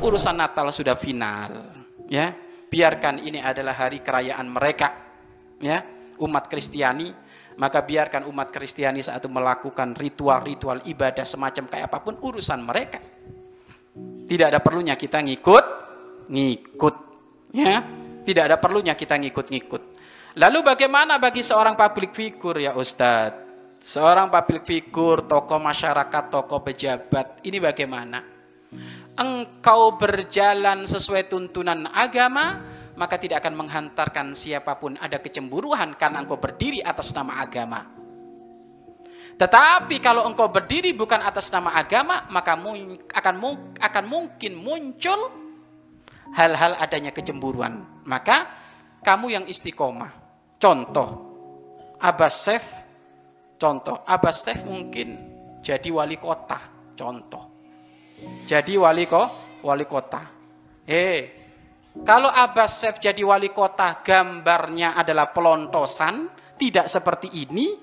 urusan Natal sudah final, ya. Biarkan ini adalah hari kerajaan mereka, ya. Umat Kristiani, maka biarkan umat Kristiani saat itu melakukan ritual-ritual ibadah semacam kayak apa pun urusan mereka. Tidak ada perlunya kita ngikut, ngikut, ya. Tidak ada perlunya kita ngikut-ngikut. Lalu bagaimana bagi seorang public figure ya Ustadz? Seorang public figure, tokoh masyarakat, tokoh pejabat, ini bagaimana? Engkau berjalan sesuai tuntunan agama, maka tidak akan menghantarkan siapa pun ada kecemburuan karena engkau berdiri atas nama agama. Tetapi kalau engkau berdiri bukan atas nama agama, maka akan akan mungkin muncul hal-hal adanya kecemburuan. Maka kamu yang istiqomah. Contoh, Abbas Sef Contoh, Abah Stef mungkin jadi wali kota. Contoh. Jadi wali kok, wali kota. Eh, kalau Abah Stef jadi wali kota gambarnya adalah pelontosan, tidak seperti ini,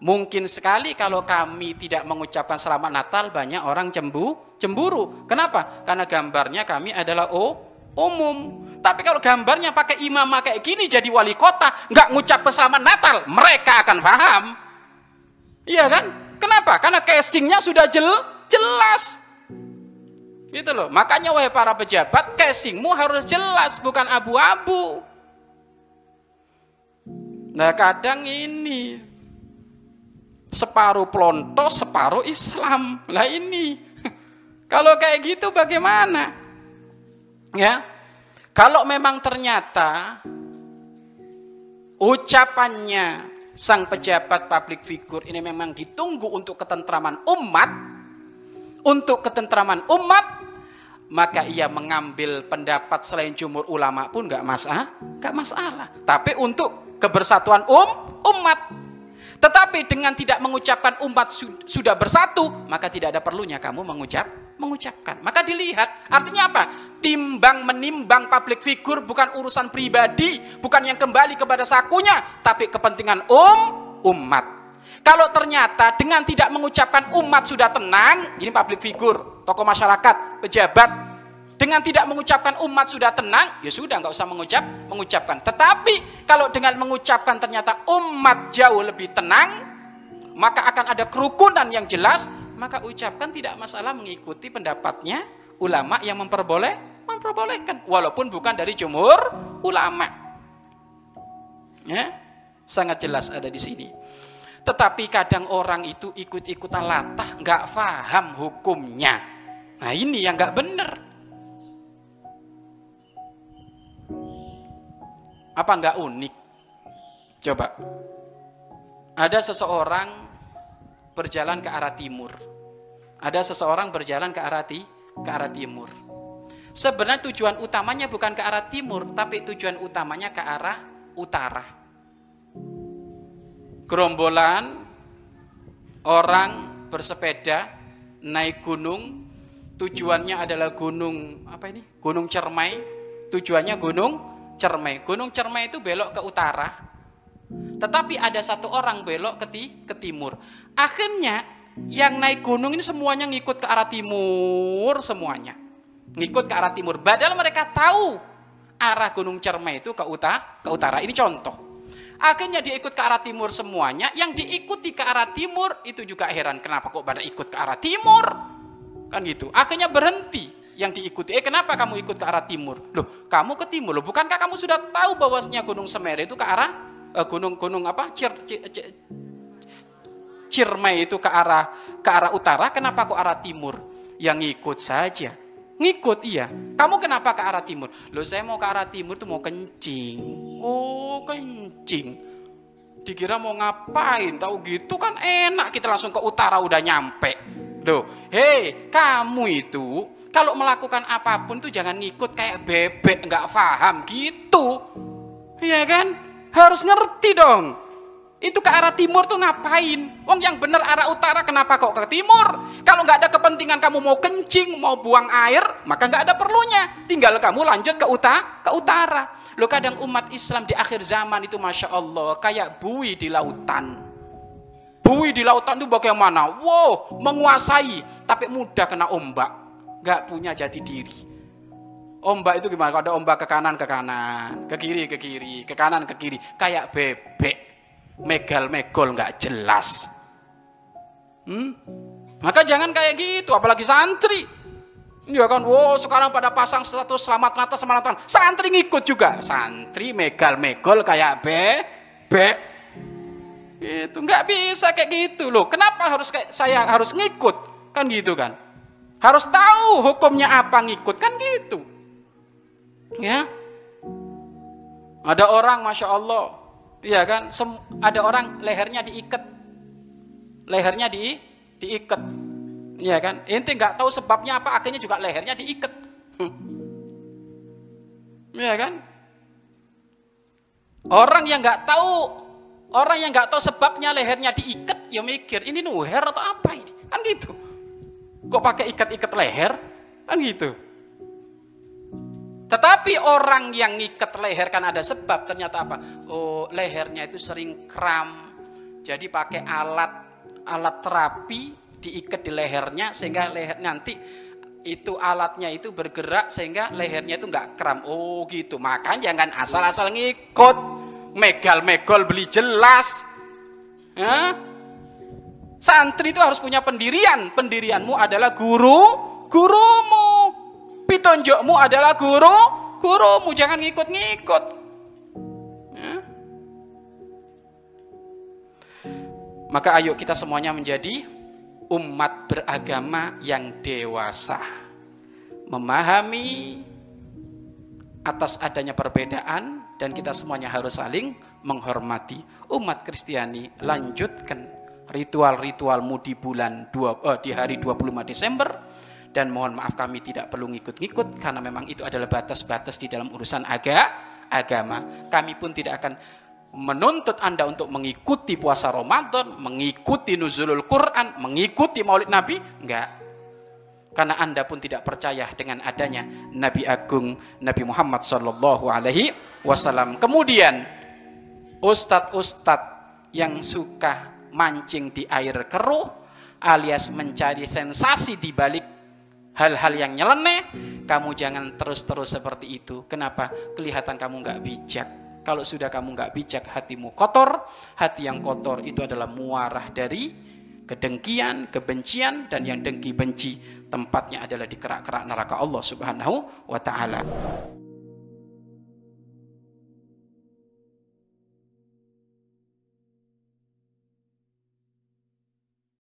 mungkin sekali kalau kami tidak mengucapkan selamat Natal banyak orang cembu, cemburu. Kenapa? Karena gambarnya kami adalah oh, umum. Tapi kalau gambarnya pakai imam kayak gini jadi wali kota, nggak ngucap selamat Natal, mereka akan paham. Iya kan? Kenapa? Karena casingnya sudah jel jelas. Gitu loh. Makanya wahai para pejabat, casingmu harus jelas, bukan abu-abu. Nah kadang ini separuh pelontos, separuh Islam. Lah ini, kalau kayak gitu bagaimana? Ya, kalau memang ternyata ucapannya sang pejabat publik figur ini memang ditunggu untuk ketentraman umat, untuk ketentraman umat, maka ia mengambil pendapat selain jumur ulama pun nggak masalah, nggak masalah. Tapi untuk kebersatuan um umat. Tetapi dengan tidak mengucapkan umat sudah bersatu, maka tidak ada perlunya kamu mengucap mengucapkan. Maka dilihat, artinya apa? Timbang menimbang public figure bukan urusan pribadi, bukan yang kembali kepada sakunya, tapi kepentingan um umat. Kalau ternyata dengan tidak mengucapkan umat sudah tenang, ini public figure, tokoh masyarakat, pejabat, dengan tidak mengucapkan umat sudah tenang, ya sudah nggak usah mengucap, mengucapkan. Tetapi kalau dengan mengucapkan ternyata umat jauh lebih tenang, maka akan ada kerukunan yang jelas, maka ucapkan tidak masalah mengikuti pendapatnya ulama yang memperboleh memperbolehkan walaupun bukan dari jumhur ulama. Ya, sangat jelas ada di sini. Tetapi kadang orang itu ikut-ikutan latah, nggak paham hukumnya. Nah ini yang nggak benar. Apa nggak unik? Coba. Ada seseorang berjalan ke arah timur ada seseorang berjalan ke arah ti, ke arah timur. Sebenarnya tujuan utamanya bukan ke arah timur, tapi tujuan utamanya ke arah utara. Gerombolan orang bersepeda naik gunung, tujuannya adalah gunung apa ini? Gunung Cermai. Tujuannya gunung Cermai. Gunung Cermai itu belok ke utara. Tetapi ada satu orang belok ke, ti, ke timur. Akhirnya yang naik gunung ini semuanya ngikut ke arah timur semuanya. Ngikut ke arah timur. Padahal mereka tahu arah Gunung Cermai itu ke utara, ke utara. Ini contoh. Akhirnya dia ikut ke arah timur semuanya. Yang diikuti ke arah timur itu juga heran. Kenapa kok pada ikut ke arah timur? Kan gitu. Akhirnya berhenti yang diikuti. Eh kenapa kamu ikut ke arah timur? Loh kamu ke timur. Loh bukankah kamu sudah tahu bahwasanya Gunung Semeru itu ke arah eh, gunung gunung apa? Cir, cir, cir, Cirmai itu ke arah ke arah utara, kenapa kok arah timur? Yang ngikut saja. Ngikut iya. Kamu kenapa ke arah timur? Loh saya mau ke arah timur tuh mau kencing. Oh kencing. Dikira mau ngapain? Tahu gitu kan enak kita langsung ke utara udah nyampe. Loh, hei kamu itu kalau melakukan apa pun tuh jangan ngikut kayak bebek nggak paham gitu. Iya kan? Harus ngerti dong. Itu ke arah timur tuh ngapain? Wong yang benar arah utara kenapa kok ke timur? Kalau nggak ada kepentingan kamu mau kencing, mau buang air, maka nggak ada perlunya. Tinggal kamu lanjut ke utara, ke utara. Lo kadang umat Islam di akhir zaman itu masya Allah kayak bui di lautan. Bui di lautan itu bagaimana? Wow, menguasai, tapi mudah kena ombak, nggak punya jati diri. Ombak itu gimana? Kalau ada ombak ke kanan ke kanan, ke kiri ke kiri, ke kanan ke kiri, kayak bebek, megal megol nggak jelas. Hmm? Maka jangan kayak gitu, apalagi santri. Ya kan, wow sekarang pada pasang status selamat Natal selamat Natal. Santri ngikut juga. Santri megal megol kayak bebek. Itu nggak bisa kayak gitu loh. Kenapa harus kayak saya harus ngikut? Kan gitu kan. Harus tahu hukumnya apa ngikut kan gitu. Ya. Ada orang Masya Allah. Iya kan. Ada orang lehernya diikat. Lehernya di diikat. Iya kan. Inti nggak tahu sebabnya apa. Akhirnya juga lehernya diikat. Iya kan. Orang yang nggak tahu Orang yang nggak tahu sebabnya lehernya diikat, ya mikir ini nuher atau apa ini, kan gitu. Kok pakai ikat-ikat leher, kan gitu. Tetapi orang yang ngikat leher kan ada sebab ternyata apa? Oh lehernya itu sering kram. Jadi pakai alat alat terapi diikat di lehernya sehingga leher nanti itu alatnya itu bergerak sehingga lehernya itu nggak kram. Oh gitu. Makanya jangan asal-asal ngikut. Megal-megol beli jelas. Hah? Santri itu harus punya pendirian. Pendirianmu adalah guru, gurumu. Pitunjukmu adalah guru, gurumu. Jangan ngikut-ngikut. Ya. Maka ayo kita semuanya menjadi umat beragama yang dewasa. Memahami atas adanya perbedaan dan kita semuanya harus saling menghormati. Umat Kristiani lanjutkan ritual-ritualmu di bulan dua, eh, di hari 25 Desember dan mohon maaf kami tidak perlu ngikut-ngikut karena memang itu adalah batas-batas di dalam urusan aga, agama. Kami pun tidak akan menuntut Anda untuk mengikuti puasa Ramadan, mengikuti nuzulul Quran, mengikuti maulid Nabi, enggak. Karena Anda pun tidak percaya dengan adanya Nabi Agung Nabi Muhammad Sallallahu Alaihi Wasallam. Kemudian ustadz-ustadz yang suka mancing di air keruh alias mencari sensasi di balik hal-hal yang nyeleneh, kamu jangan terus-terus seperti itu. Kenapa? Kelihatan kamu nggak bijak. Kalau sudah kamu nggak bijak, hatimu kotor. Hati yang kotor itu adalah muarah dari kedengkian, kebencian, dan yang dengki benci tempatnya adalah di kerak-kerak neraka Allah Subhanahu wa Ta'ala.